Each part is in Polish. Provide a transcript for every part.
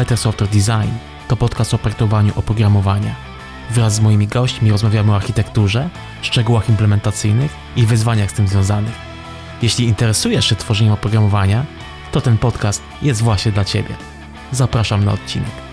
Better Software Design to podcast o projektowaniu oprogramowania. Wraz z moimi gośćmi rozmawiamy o architekturze, szczegółach implementacyjnych i wyzwaniach z tym związanych. Jeśli interesujesz się tworzeniem oprogramowania, to ten podcast jest właśnie dla Ciebie. Zapraszam na odcinek.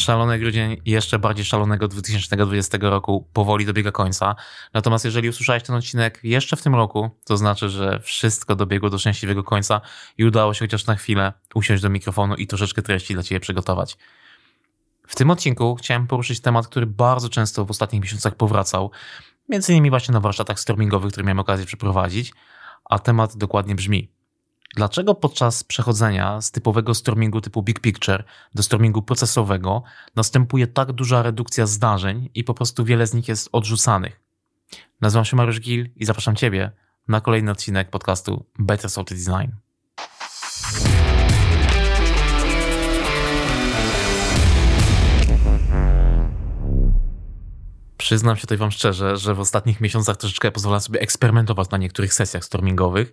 Szalony grudzień jeszcze bardziej szalonego 2020 roku powoli dobiega końca. Natomiast jeżeli usłyszałeś ten odcinek jeszcze w tym roku, to znaczy, że wszystko dobiegło do szczęśliwego końca i udało się chociaż na chwilę usiąść do mikrofonu i troszeczkę treści dla Ciebie przygotować. W tym odcinku chciałem poruszyć temat, który bardzo często w ostatnich miesiącach powracał, między innymi właśnie na warsztatach stormingowych, które miałem okazję przeprowadzić, a temat dokładnie brzmi: Dlaczego podczas przechodzenia z typowego stormingu typu Big Picture do stormingu procesowego następuje tak duża redukcja zdarzeń i po prostu wiele z nich jest odrzucanych? Nazywam się Mariusz Gil i zapraszam Ciebie na kolejny odcinek podcastu Better Software Design. Przyznam się tutaj Wam szczerze, że w ostatnich miesiącach troszeczkę pozwalam sobie eksperymentować na niektórych sesjach stormingowych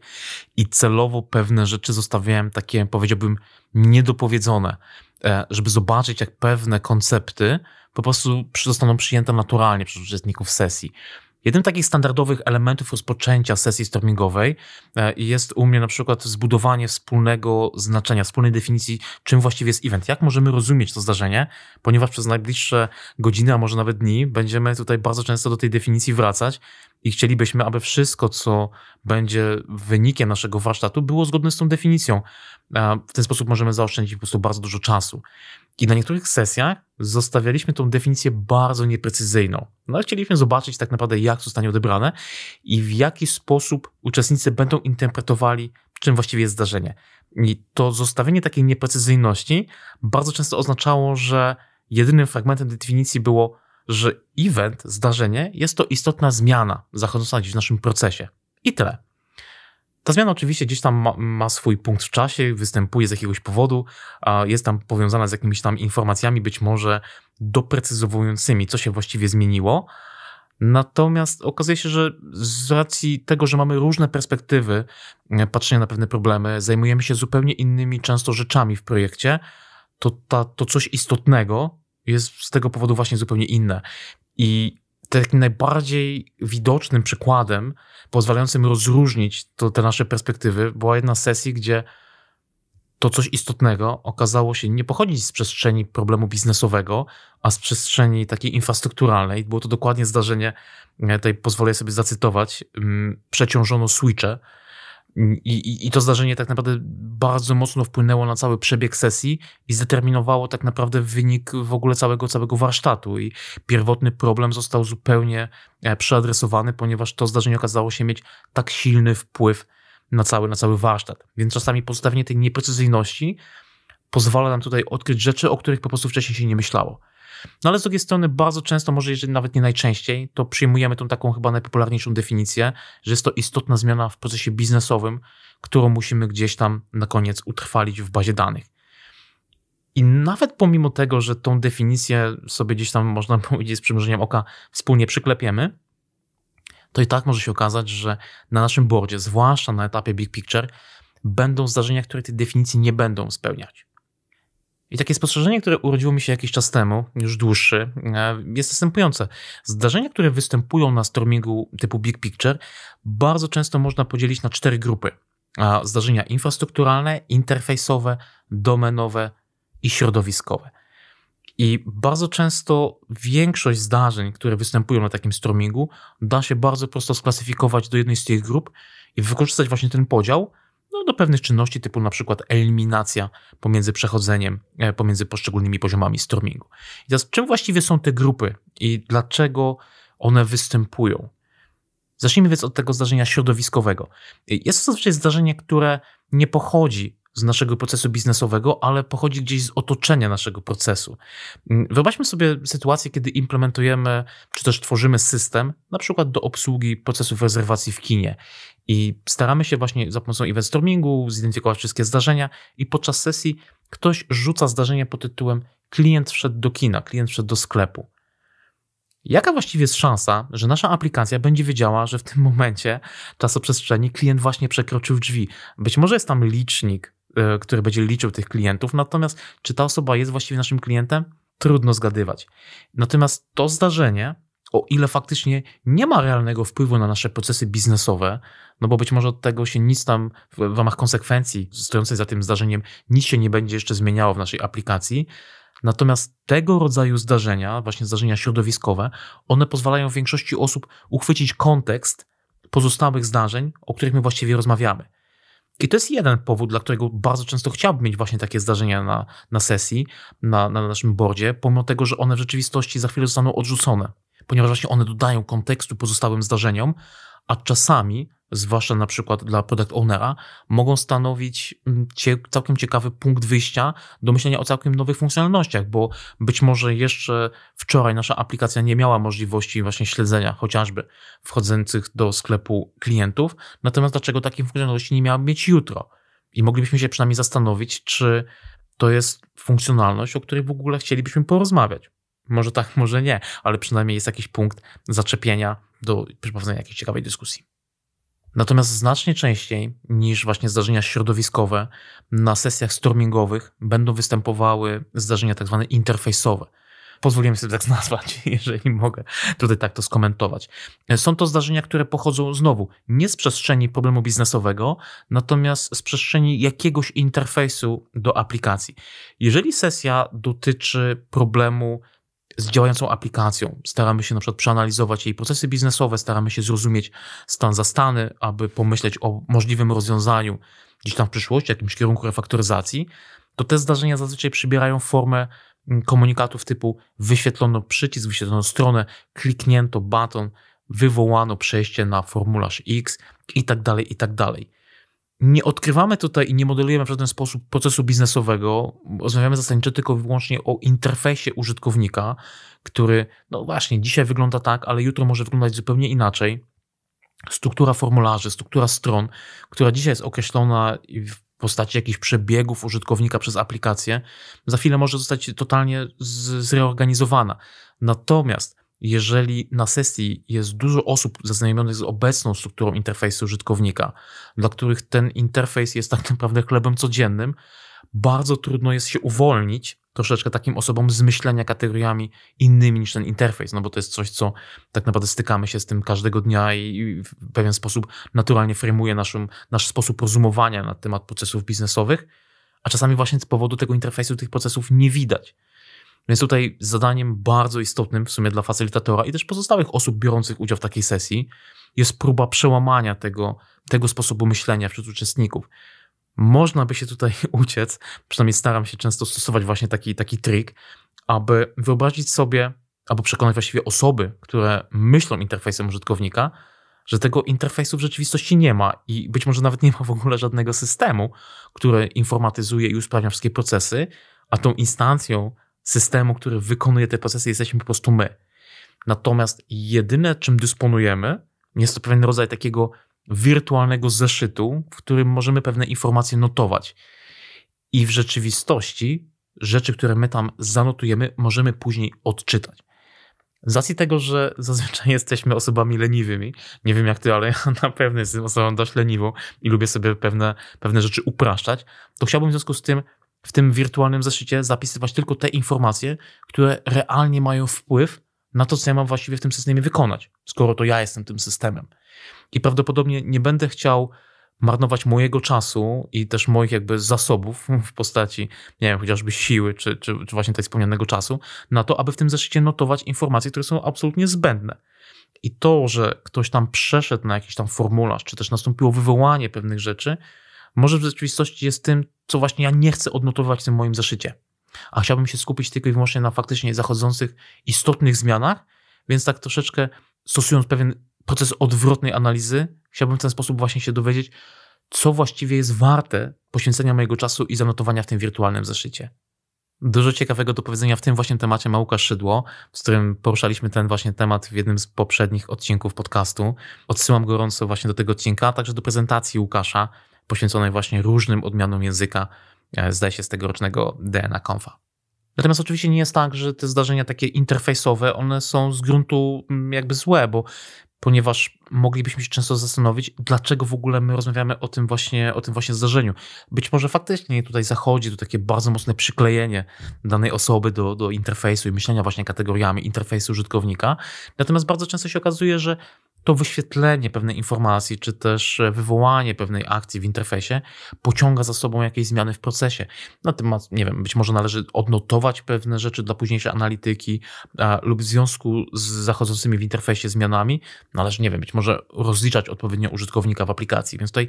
i celowo pewne rzeczy zostawiałem takie, powiedziałbym, niedopowiedzone, e, żeby zobaczyć, jak pewne koncepty po prostu zostaną przyjęte naturalnie przez uczestników sesji. Jednym takich standardowych elementów rozpoczęcia sesji stormingowej e, jest u mnie na przykład zbudowanie wspólnego znaczenia, wspólnej definicji, czym właściwie jest event. Jak możemy rozumieć to zdarzenie, ponieważ przez najbliższe godziny, a może nawet dni, będziemy tutaj bardzo często do tej definicji wracać i chcielibyśmy, aby wszystko, co będzie wynikiem naszego warsztatu, było zgodne z tą definicją. E, w ten sposób możemy zaoszczędzić po prostu bardzo dużo czasu. I na niektórych sesjach zostawialiśmy tą definicję bardzo nieprecyzyjną. No, chcieliśmy zobaczyć tak naprawdę, jak zostanie odebrane i w jaki sposób uczestnicy będą interpretowali, czym właściwie jest zdarzenie. I to zostawienie takiej nieprecyzyjności bardzo często oznaczało, że jedynym fragmentem definicji było, że event, zdarzenie jest to istotna zmiana zachodząca w naszym procesie. I tyle. Ta zmiana oczywiście gdzieś tam ma, ma, swój punkt w czasie, występuje z jakiegoś powodu, jest tam powiązana z jakimiś tam informacjami, być może doprecyzowującymi, co się właściwie zmieniło. Natomiast okazuje się, że z racji tego, że mamy różne perspektywy e, patrzenia na pewne problemy, zajmujemy się zupełnie innymi często rzeczami w projekcie, to ta, to coś istotnego jest z tego powodu właśnie zupełnie inne. I takim najbardziej widocznym przykładem, pozwalającym rozróżnić to, te nasze perspektywy, była jedna z sesji, gdzie to coś istotnego okazało się nie pochodzić z przestrzeni problemu biznesowego, a z przestrzeni takiej infrastrukturalnej. Było to dokładnie zdarzenie, tutaj pozwolę sobie zacytować, mm, przeciążono switche, i, i, I, to zdarzenie tak naprawdę bardzo mocno wpłynęło na cały przebieg sesji i zdeterminowało tak naprawdę wynik w ogóle całego, całego warsztatu. I pierwotny problem został zupełnie e, przeadresowany, ponieważ to zdarzenie okazało się mieć tak silny wpływ na cały, na cały warsztat. Więc czasami pozostawienie tej nieprecyzyjności pozwala nam tutaj odkryć rzeczy, o których po prostu wcześniej się nie myślało. No ale z drugiej strony bardzo często, może jeżeli nawet nie najczęściej, to przyjmujemy tą taką chyba najpopularniejszą definicję, że jest to istotna zmiana w procesie biznesowym, którą musimy gdzieś tam na koniec utrwalić w bazie danych. I nawet pomimo tego, że tą definicję sobie gdzieś tam, można powiedzieć, z przymrużeniem oka wspólnie przyklepiemy, to i tak może się okazać, że na naszym boardzie, zwłaszcza na etapie Big Picture, będą zdarzenia, które tej definicji nie będą spełniać. I takie spostrzeżenie, które urodziło mi się jakiś czas temu, już dłuższy, e, jest następujące. Zdarzenia, które występują na stormingu typu Big Picture, bardzo często można podzielić na cztery grupy. Zdarzenia infrastrukturalne, interfejsowe, domenowe i środowiskowe. I bardzo często większość zdarzeń, które występują na takim stormingu, da się bardzo prosto sklasyfikować do jednej z tych grup i wykorzystać właśnie ten podział, no, do pewnych czynności, typu na przykład eliminacja pomiędzy przechodzeniem, e, pomiędzy poszczególnymi poziomami stormingu. I teraz czym właściwie są te grupy i dlaczego one występują? Zacznijmy więc od tego zdarzenia środowiskowego. Jest to zazwyczaj zdarzenie, które nie pochodzi z naszego procesu biznesowego, ale pochodzi gdzieś z otoczenia naszego procesu. Mm, wyobraźmy sobie sytuację, kiedy implementujemy, czy też tworzymy system, na przykład do obsługi procesów rezerwacji w kinie. I staramy się właśnie za pomocą event stormingu zidentyfikować wszystkie zdarzenia i podczas sesji ktoś rzuca zdarzenie pod tytułem klient wszedł do kina, klient wszedł do sklepu. Jaka właściwie jest szansa, że nasza aplikacja będzie wiedziała, że w tym momencie czasoprzestrzeni klient właśnie przekroczył drzwi? Być może jest tam licznik, który będzie liczył tych klientów, natomiast czy ta osoba jest właściwie naszym klientem? Trudno zgadywać. Natomiast to zdarzenie, o ile faktycznie nie ma realnego wpływu na nasze procesy biznesowe, no bo być może od tego się nic tam w ramach konsekwencji stojącej za tym zdarzeniem nic się nie będzie jeszcze zmieniało w naszej aplikacji, Natomiast tego rodzaju zdarzenia, właśnie zdarzenia środowiskowe, one pozwalają większości osób uchwycić kontekst pozostałych zdarzeń, o których my właściwie rozmawiamy. I to jest jeden powód, dla którego bardzo często chciałbym mieć właśnie takie zdarzenia na, na sesji, na, na naszym boardzie, pomimo tego, że one w rzeczywistości za chwilę zostaną odrzucone, ponieważ właśnie one dodają kontekstu pozostałym zdarzeniom, a czasami zwłaszcza na przykład dla product ownera, mogą stanowić mm, całkiem ciekawy punkt wyjścia do myślenia o całkiem nowych funkcjonalnościach, bo być może jeszcze wczoraj nasza aplikacja nie miała możliwości właśnie śledzenia chociażby wchodzących do sklepu klientów, natomiast dlaczego takiej funkcjonalności nie miała mieć jutro? I moglibyśmy się przynajmniej zastanowić, czy to jest funkcjonalność, o której w ogóle chcielibyśmy porozmawiać. Może tak, może nie, ale przynajmniej jest jakiś punkt zaczepienia do przeprowadzenia jakiejś ciekawej dyskusji. Natomiast znacznie częściej niż właśnie zdarzenia środowiskowe, na sesjach stormingowych będą występowały zdarzenia tak zwane interfejsowe. Pozwoliłem sobie tak nazwać, jeżeli mogę tutaj tak to skomentować. Są to zdarzenia, które pochodzą znowu nie z przestrzeni problemu biznesowego, natomiast z przestrzeni jakiegoś interfejsu do aplikacji. Jeżeli sesja dotyczy problemu z działającą aplikacją. Staramy się na przykład przeanalizować jej procesy biznesowe, staramy się zrozumieć stan zastany, aby pomyśleć o możliwym rozwiązaniu gdzieś tam w przyszłości, jakimś kierunku refaktoryzacji, to te zdarzenia zazwyczaj przybierają formę mm, komunikatów typu wyświetlono przycisk, wyświetlono stronę, kliknięto baton, wywołano przejście na formularz X i tak dalej, i tak dalej nie odkrywamy tutaj i nie modelujemy w żaden sposób procesu biznesowego. Rozmawiamy zasadniczo tylko i wyłącznie o interfejsie użytkownika, który, no właśnie, dzisiaj wygląda tak, ale jutro może wyglądać zupełnie inaczej. Struktura formularzy, struktura stron, która dzisiaj jest określona w postaci jakichś przebiegów użytkownika przez aplikację, za chwilę może zostać totalnie zreorganizowana. Natomiast jeżeli na sesji jest dużo osób zaznajomionych z obecną strukturą interfejsu użytkownika, dla których ten interfejs jest tak naprawdę chlebem codziennym, bardzo trudno jest się uwolnić troszeczkę takim osobom z myślenia kategoriami innymi niż ten interfejs, no bo to jest coś, co tak naprawdę stykamy się z tym każdego dnia i w pewien sposób naturalnie frame'uje naszym, nasz sposób rozumowania na temat procesów biznesowych, a czasami właśnie z powodu tego interfejsu tych procesów nie widać. Więc tutaj zadaniem bardzo istotnym w sumie dla facylitatora i też pozostałych osób biorących udział w takiej sesji jest próba przełamania tego, tego sposobu myślenia wśród uczestników. Można by się tutaj uciec, przynajmniej staram się często stosować właśnie taki, taki trik, aby wyobrazić sobie, albo przekonać właściwie osoby, które myślą interfejsem użytkownika, że tego interfejsu w rzeczywistości nie ma i być może nawet nie ma w ogóle żadnego systemu, który informatyzuje i usprawnia wszystkie procesy, a tą instancją systemu, który wykonuje te procesy, jesteśmy po prostu my. Natomiast jedyne, czym dysponujemy, jest to pewien rodzaj takiego wirtualnego zeszytu, w którym możemy pewne informacje notować. I w rzeczywistości rzeczy, które my tam zanotujemy, możemy później odczytać. Z racji tego, że zazwyczaj jesteśmy osobami leniwymi, nie wiem jak ty, ale ja na pewno jestem osobą dość leniwą i lubię sobie pewne, pewne rzeczy upraszczać, to chciałbym w związku z tym w tym wirtualnym zeszycie zapisywać tylko te informacje, które realnie mają wpływ na to, co ja mam właściwie w tym systemie wykonać, skoro to ja jestem tym systemem. I prawdopodobnie nie będę chciał marnować mojego czasu i też moich jakby zasobów w postaci, nie wiem, chociażby siły, czy, czy, czy właśnie tej wspomnianego czasu, na to, aby w tym zeszycie notować informacje, które są absolutnie zbędne. I to, że ktoś tam przeszedł na jakiś tam formularz, czy też nastąpiło wywołanie pewnych rzeczy, może w rzeczywistości jest tym, co właśnie ja nie chcę odnotowywać w tym moim zeszycie. A chciałbym się skupić tylko i wyłącznie na faktycznie zachodzących istotnych zmianach, więc tak troszeczkę stosując pewien proces odwrotnej analizy, chciałbym w ten sposób właśnie się dowiedzieć, co właściwie jest warte poświęcenia mojego czasu i zanotowania w tym wirtualnym zeszycie. Dużo ciekawego do powiedzenia w tym właśnie temacie ma Łukasz Szydło, z którym poruszaliśmy ten właśnie temat w jednym z poprzednich odcinków podcastu. Odsyłam gorąco właśnie do tego odcinka, a także do prezentacji Łukasza poświęconej właśnie różnym odmianom języka, e, zdaje się z tegorocznego DNA Confa. Natomiast oczywiście nie jest tak, że te zdarzenia takie interfejsowe, one są z gruntu mm, jakby złe, bo ponieważ moglibyśmy się często zastanowić, dlaczego w ogóle my rozmawiamy o tym właśnie, o tym właśnie zdarzeniu. Być może faktycznie tutaj zachodzi to takie bardzo mocne przyklejenie danej osoby do, do interfejsu i myślenia właśnie kategoriami interfejsu użytkownika. Natomiast bardzo często się okazuje, że to wyświetlenie pewnej informacji, czy też wywołanie pewnej akcji w interfejsie pociąga za sobą jakieś zmiany w procesie. Natomiast, nie wiem, być może należy odnotować pewne rzeczy dla późniejszej analityki a, lub w związku z zachodzącymi w interfejsie zmianami należy, nie wiem, być może rozliczać odpowiednio użytkownika w aplikacji. Więc tutaj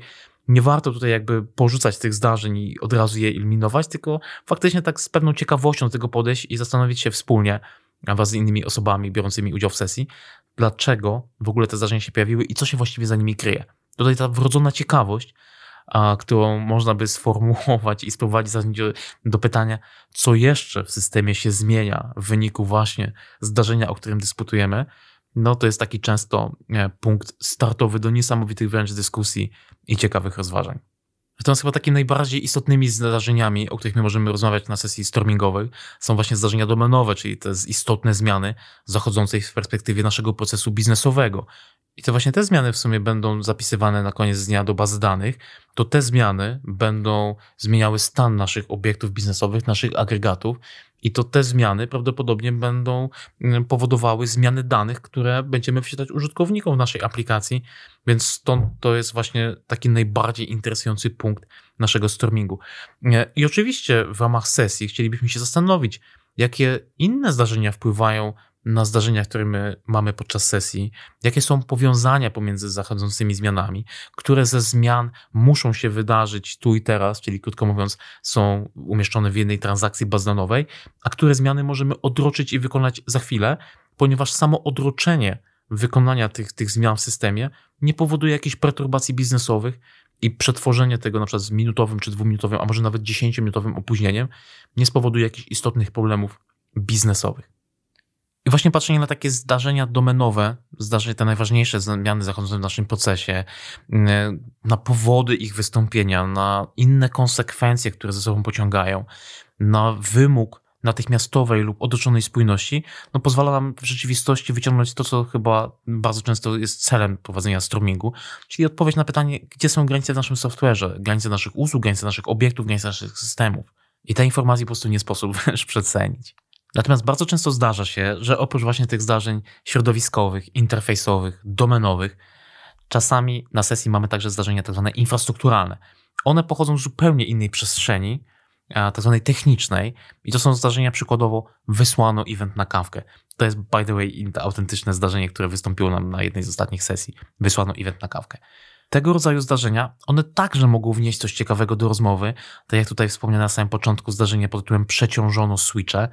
nie warto tutaj jakby porzucać tych zdarzeń i od razu je eliminować, tylko faktycznie tak z pewną ciekawością do tego podejść i zastanowić się wspólnie, wraz z innymi osobami biorącymi udział w sesji, dlaczego w ogóle te zdarzenia się pojawiły i co się właściwie za nimi kryje. Tutaj ta wrodzona ciekawość, a, którą można by sformułować i sprowadzić do, pytania, co jeszcze w systemie się zmienia w wyniku właśnie zdarzenia, o którym dyskutujemy, no to jest taki często nie, punkt startowy do niesamowitych wręcz dyskusji i ciekawych rozważań. Natomiast chyba takimi najbardziej istotnymi zdarzeniami, o których my możemy rozmawiać na sesji stormingowej, są właśnie zdarzenia domenowe, czyli te istotne zmiany zachodzące w perspektywie naszego procesu biznesowego. I to właśnie te zmiany w sumie będą zapisywane na koniec dnia do bazy danych, to te zmiany będą zmieniały stan naszych obiektów biznesowych, naszych agregatów i to te zmiany prawdopodobnie będą mm, powodowały zmiany danych, które będziemy wświetlać użytkownikom naszej aplikacji, więc stąd to jest właśnie taki najbardziej interesujący punkt naszego stormingu. I oczywiście w ramach sesji chcielibyśmy się zastanowić, jakie inne zdarzenia wpływają na zdarzenia, które my mamy podczas sesji, jakie są powiązania pomiędzy zachodzącymi zmianami, które ze zmian muszą się wydarzyć tu i teraz, czyli krótko mówiąc, są umieszczone w jednej transakcji bazdanowej, a które zmiany możemy odroczyć i wykonać za chwilę, ponieważ samo odroczenie wykonania tych, tych zmian w systemie nie powoduje jakichś perturbacji biznesowych i przetworzenie tego na przykład z minutowym czy dwuminutowym, a może nawet dziesięciominutowym opóźnieniem nie spowoduje jakichś istotnych problemów biznesowych. I właśnie patrzenie na takie zdarzenia domenowe, zdarzenia te najważniejsze zmiany zachodzące w naszym procesie, mm, na powody ich wystąpienia, na inne konsekwencje, które ze sobą pociągają, na wymóg natychmiastowej lub odroczonej spójności, no pozwala nam w rzeczywistości wyciągnąć to, co chyba bardzo często jest celem prowadzenia streamingu, czyli odpowiedź na pytanie, gdzie są granice w naszym software'ze, granice naszych usług, granice naszych obiektów, granice naszych systemów. I tej informacji po prostu nie sposób przecenić. Natomiast bardzo często zdarza się, że oprócz właśnie tych zdarzeń środowiskowych, interfejsowych, domenowych, czasami na sesji mamy także zdarzenia tak zwane infrastrukturalne. One pochodzą z zupełnie innej przestrzeni, tak zwanej technicznej i to są zdarzenia przykładowo wysłano event na kawkę. To jest by the way autentyczne zdarzenie, które wystąpiło nam na jednej z ostatnich sesji. Wysłano event na kawkę. Tego rodzaju zdarzenia, one także mogą wnieść coś ciekawego do rozmowy, tak jak tutaj wspomniane na samym początku zdarzenie pod tytułem przeciążono switche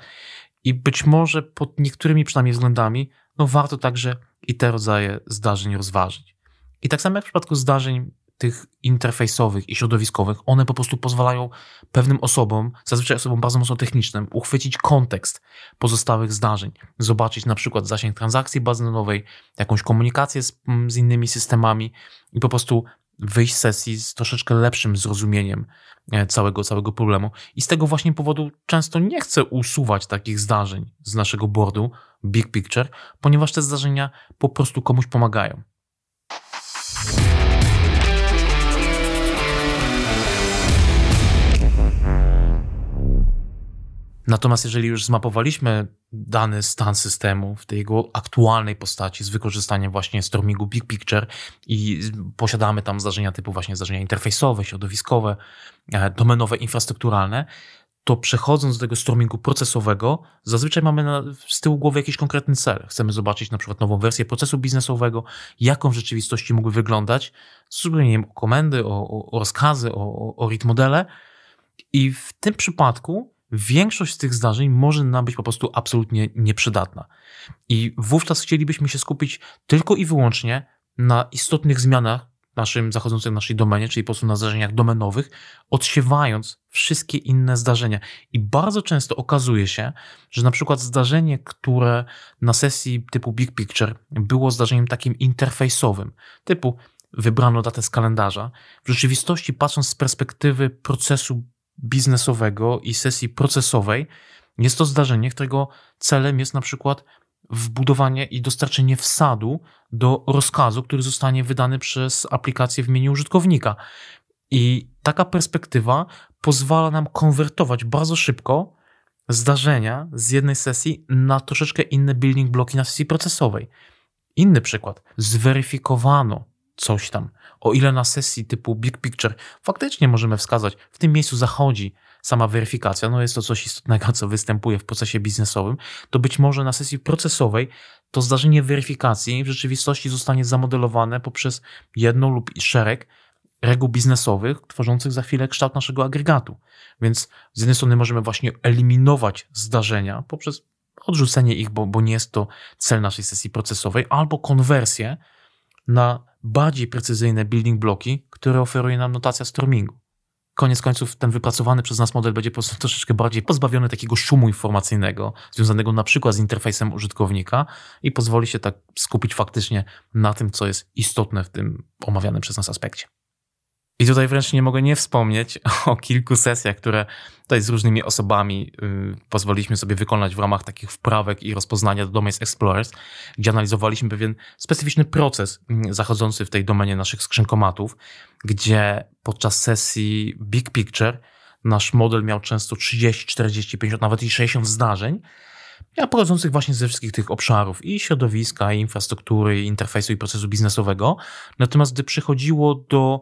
i być może pod niektórymi przynajmniej względami, no warto także i te rodzaje zdarzeń rozważyć. I tak samo jak w przypadku zdarzeń tych interfejsowych i środowiskowych, one po prostu pozwalają pewnym osobom, zazwyczaj osobom bardzo mocno technicznym, uchwycić kontekst pozostałych zdarzeń, zobaczyć na przykład zasięg transakcji bazynowej, jakąś komunikację z, z innymi systemami i po prostu wyjść z sesji z troszeczkę lepszym zrozumieniem e, całego, całego problemu. I z tego właśnie powodu często nie chcę usuwać takich zdarzeń z naszego boardu, big picture, ponieważ te zdarzenia po prostu komuś pomagają. Natomiast jeżeli już zmapowaliśmy dany stan systemu w tej jego aktualnej postaci z wykorzystaniem właśnie stormingu Big Picture i posiadamy tam zdarzenia typu właśnie zdarzenia interfejsowe, środowiskowe, e, domenowe, infrastrukturalne, to przechodząc do tego stormingu procesowego, zazwyczaj mamy na, z tyłu głowy jakiś konkretny cel. Chcemy zobaczyć na przykład nową wersję procesu biznesowego, jaką w rzeczywistości mógłby wyglądać, z uwzględnieniem o komendy, o, o, o rozkazy, o, o read modele. I w tym przypadku większość z tych zdarzeń może nam być po prostu absolutnie nieprzydatna. I wówczas chcielibyśmy się skupić tylko i wyłącznie na istotnych zmianach, naszym, zachodzących w naszej domenie, czyli po prostu na zdarzeniach domenowych, odsiewając wszystkie inne zdarzenia. I bardzo często okazuje się, że na przykład zdarzenie, które na sesji typu Big Picture było zdarzeniem takim interfejsowym, typu wybrano datę z kalendarza, w rzeczywistości patrząc z perspektywy procesu biznesowego i sesji procesowej, jest to zdarzenie, którego celem jest na przykład wbudowanie i dostarczenie wsadu do rozkazu, który zostanie wydany przez aplikację w imieniu użytkownika. I taka perspektywa pozwala nam konwertować bardzo szybko zdarzenia z jednej sesji na troszeczkę inne building bloki na sesji procesowej. Inny przykład. Zweryfikowano coś tam. O ile na sesji typu Big Picture faktycznie możemy wskazać, w tym miejscu zachodzi sama weryfikacja, no jest to coś istotnego, co występuje w procesie biznesowym, to być może na sesji procesowej to zdarzenie weryfikacji w rzeczywistości zostanie zamodelowane poprzez jedną lub szereg reguł biznesowych, tworzących za chwilę kształt naszego agregatu. Więc z jednej strony możemy właśnie eliminować zdarzenia poprzez odrzucenie ich, bo, bo nie jest to cel naszej sesji procesowej, albo konwersję na bardziej precyzyjne building bloki, które oferuje nam notacja stormingu koniec końców ten wypracowany przez nas model będzie po prostu troszeczkę bardziej pozbawiony takiego szumu informacyjnego, związanego na przykład z interfejsem użytkownika i pozwoli się tak skupić faktycznie na tym, co jest istotne w tym omawianym przez nas aspekcie. I tutaj wręcz nie mogę nie wspomnieć o kilku sesjach, które tutaj z różnymi osobami yy, pozwoliliśmy sobie wykonać w ramach takich wprawek i rozpoznania do Domains Explorers, gdzie analizowaliśmy pewien specyficzny proces yy, zachodzący w tej domenie naszych skrzynkomatów, gdzie podczas sesji Big Picture nasz model miał często 30, 40, 50, nawet i 60 zdarzeń, ja pochodzących właśnie ze wszystkich tych obszarów i środowiska, i infrastruktury, i interfejsu, i procesu biznesowego. Natomiast gdy przychodziło do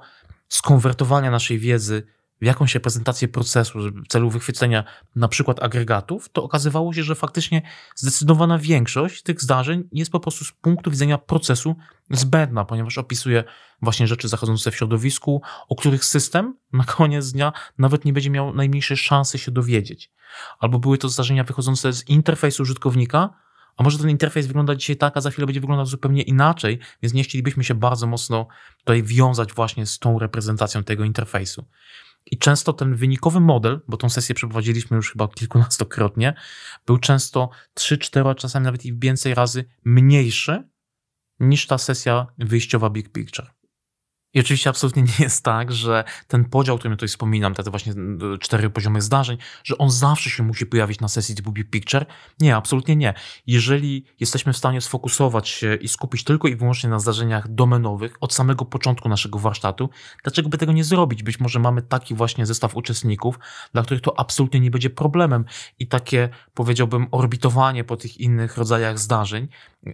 skonwertowania naszej wiedzy w jakąś reprezentację procesu w celu wychwycenia na przykład agregatów, to okazywało się, że faktycznie zdecydowana większość tych zdarzeń jest po prostu z punktu widzenia procesu zbędna, ponieważ opisuje właśnie rzeczy zachodzące w środowisku, o których system na koniec dnia nawet nie będzie miał najmniejszej szansy się dowiedzieć. Albo były to zdarzenia wychodzące z interfejsu użytkownika, a może ten interfejs wygląda dzisiaj tak, a za chwilę będzie wyglądał zupełnie inaczej, więc nie chcielibyśmy się bardzo mocno tutaj wiązać właśnie z tą reprezentacją tego interfejsu. I często ten wynikowy model, bo tą sesję przeprowadziliśmy już chyba kilkunastokrotnie, był często 3, 4, a czasami nawet i więcej razy mniejszy niż ta sesja wyjściowa Big Picture. I oczywiście absolutnie nie jest tak, że ten podział, który tutaj wspominam, te właśnie cztery poziomy zdarzeń, że on zawsze się musi pojawić na sesji typu Big Picture. Nie, absolutnie nie. Jeżeli jesteśmy w stanie sfokusować się i skupić tylko i wyłącznie na zdarzeniach domenowych od samego początku naszego warsztatu, dlaczego by tego nie zrobić? Być może mamy taki właśnie zestaw uczestników, dla których to absolutnie nie będzie problemem i takie, powiedziałbym, orbitowanie po tych innych rodzajach zdarzeń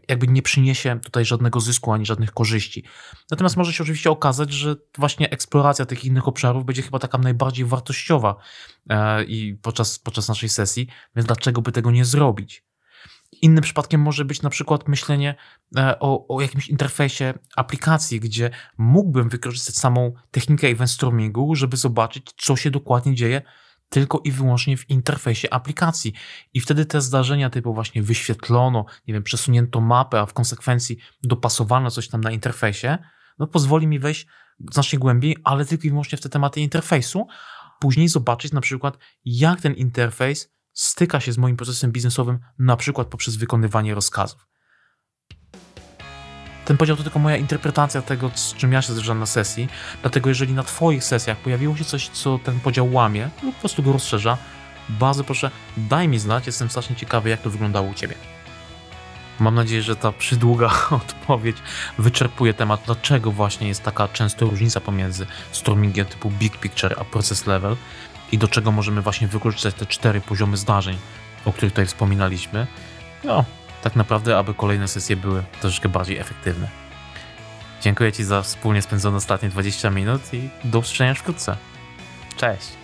jakby nie przyniesie tutaj żadnego zysku ani żadnych korzyści. Natomiast może się oczywiście okazać, że właśnie eksploracja tych innych obszarów będzie chyba taka najbardziej wartościowa e, i podczas, podczas naszej sesji, więc dlaczego by tego nie zrobić? Innym przypadkiem może być na przykład myślenie e, o, o jakimś interfejsie aplikacji, gdzie mógłbym wykorzystać samą technikę event stormingu, żeby zobaczyć, co się dokładnie dzieje tylko i wyłącznie w interfejsie aplikacji. I wtedy te zdarzenia typu właśnie wyświetlono, nie wiem, przesunięto mapę, a w konsekwencji dopasowano coś tam na interfejsie, no pozwoli mi wejść znacznie głębiej, ale tylko i wyłącznie w te tematy interfejsu. Później zobaczyć na przykład, jak ten interfejs styka się z moim procesem biznesowym, na przykład poprzez wykonywanie rozkazów. Ten podział to tylko moja interpretacja tego, z czym ja się zderzam na sesji. Dlatego jeżeli na Twoich sesjach pojawiło się coś, co ten podział łamie lub po prostu go rozszerza, bardzo proszę, daj mi znać. Jestem strasznie ciekawy, jak to wyglądało u Ciebie. Mam nadzieję, że ta przydługa odpowiedź wyczerpuje temat, dlaczego właśnie jest taka często różnica pomiędzy stormingiem typu Big Picture a Process Level i do czego możemy właśnie wykorzystać te cztery poziomy zdarzeń, o których tutaj wspominaliśmy. No, tak naprawdę, aby kolejne sesje były troszeczkę bardziej efektywne. Dziękuję Ci za wspólnie spędzone ostatnie 20 minut i do usłyszenia wkrótce. Cześć!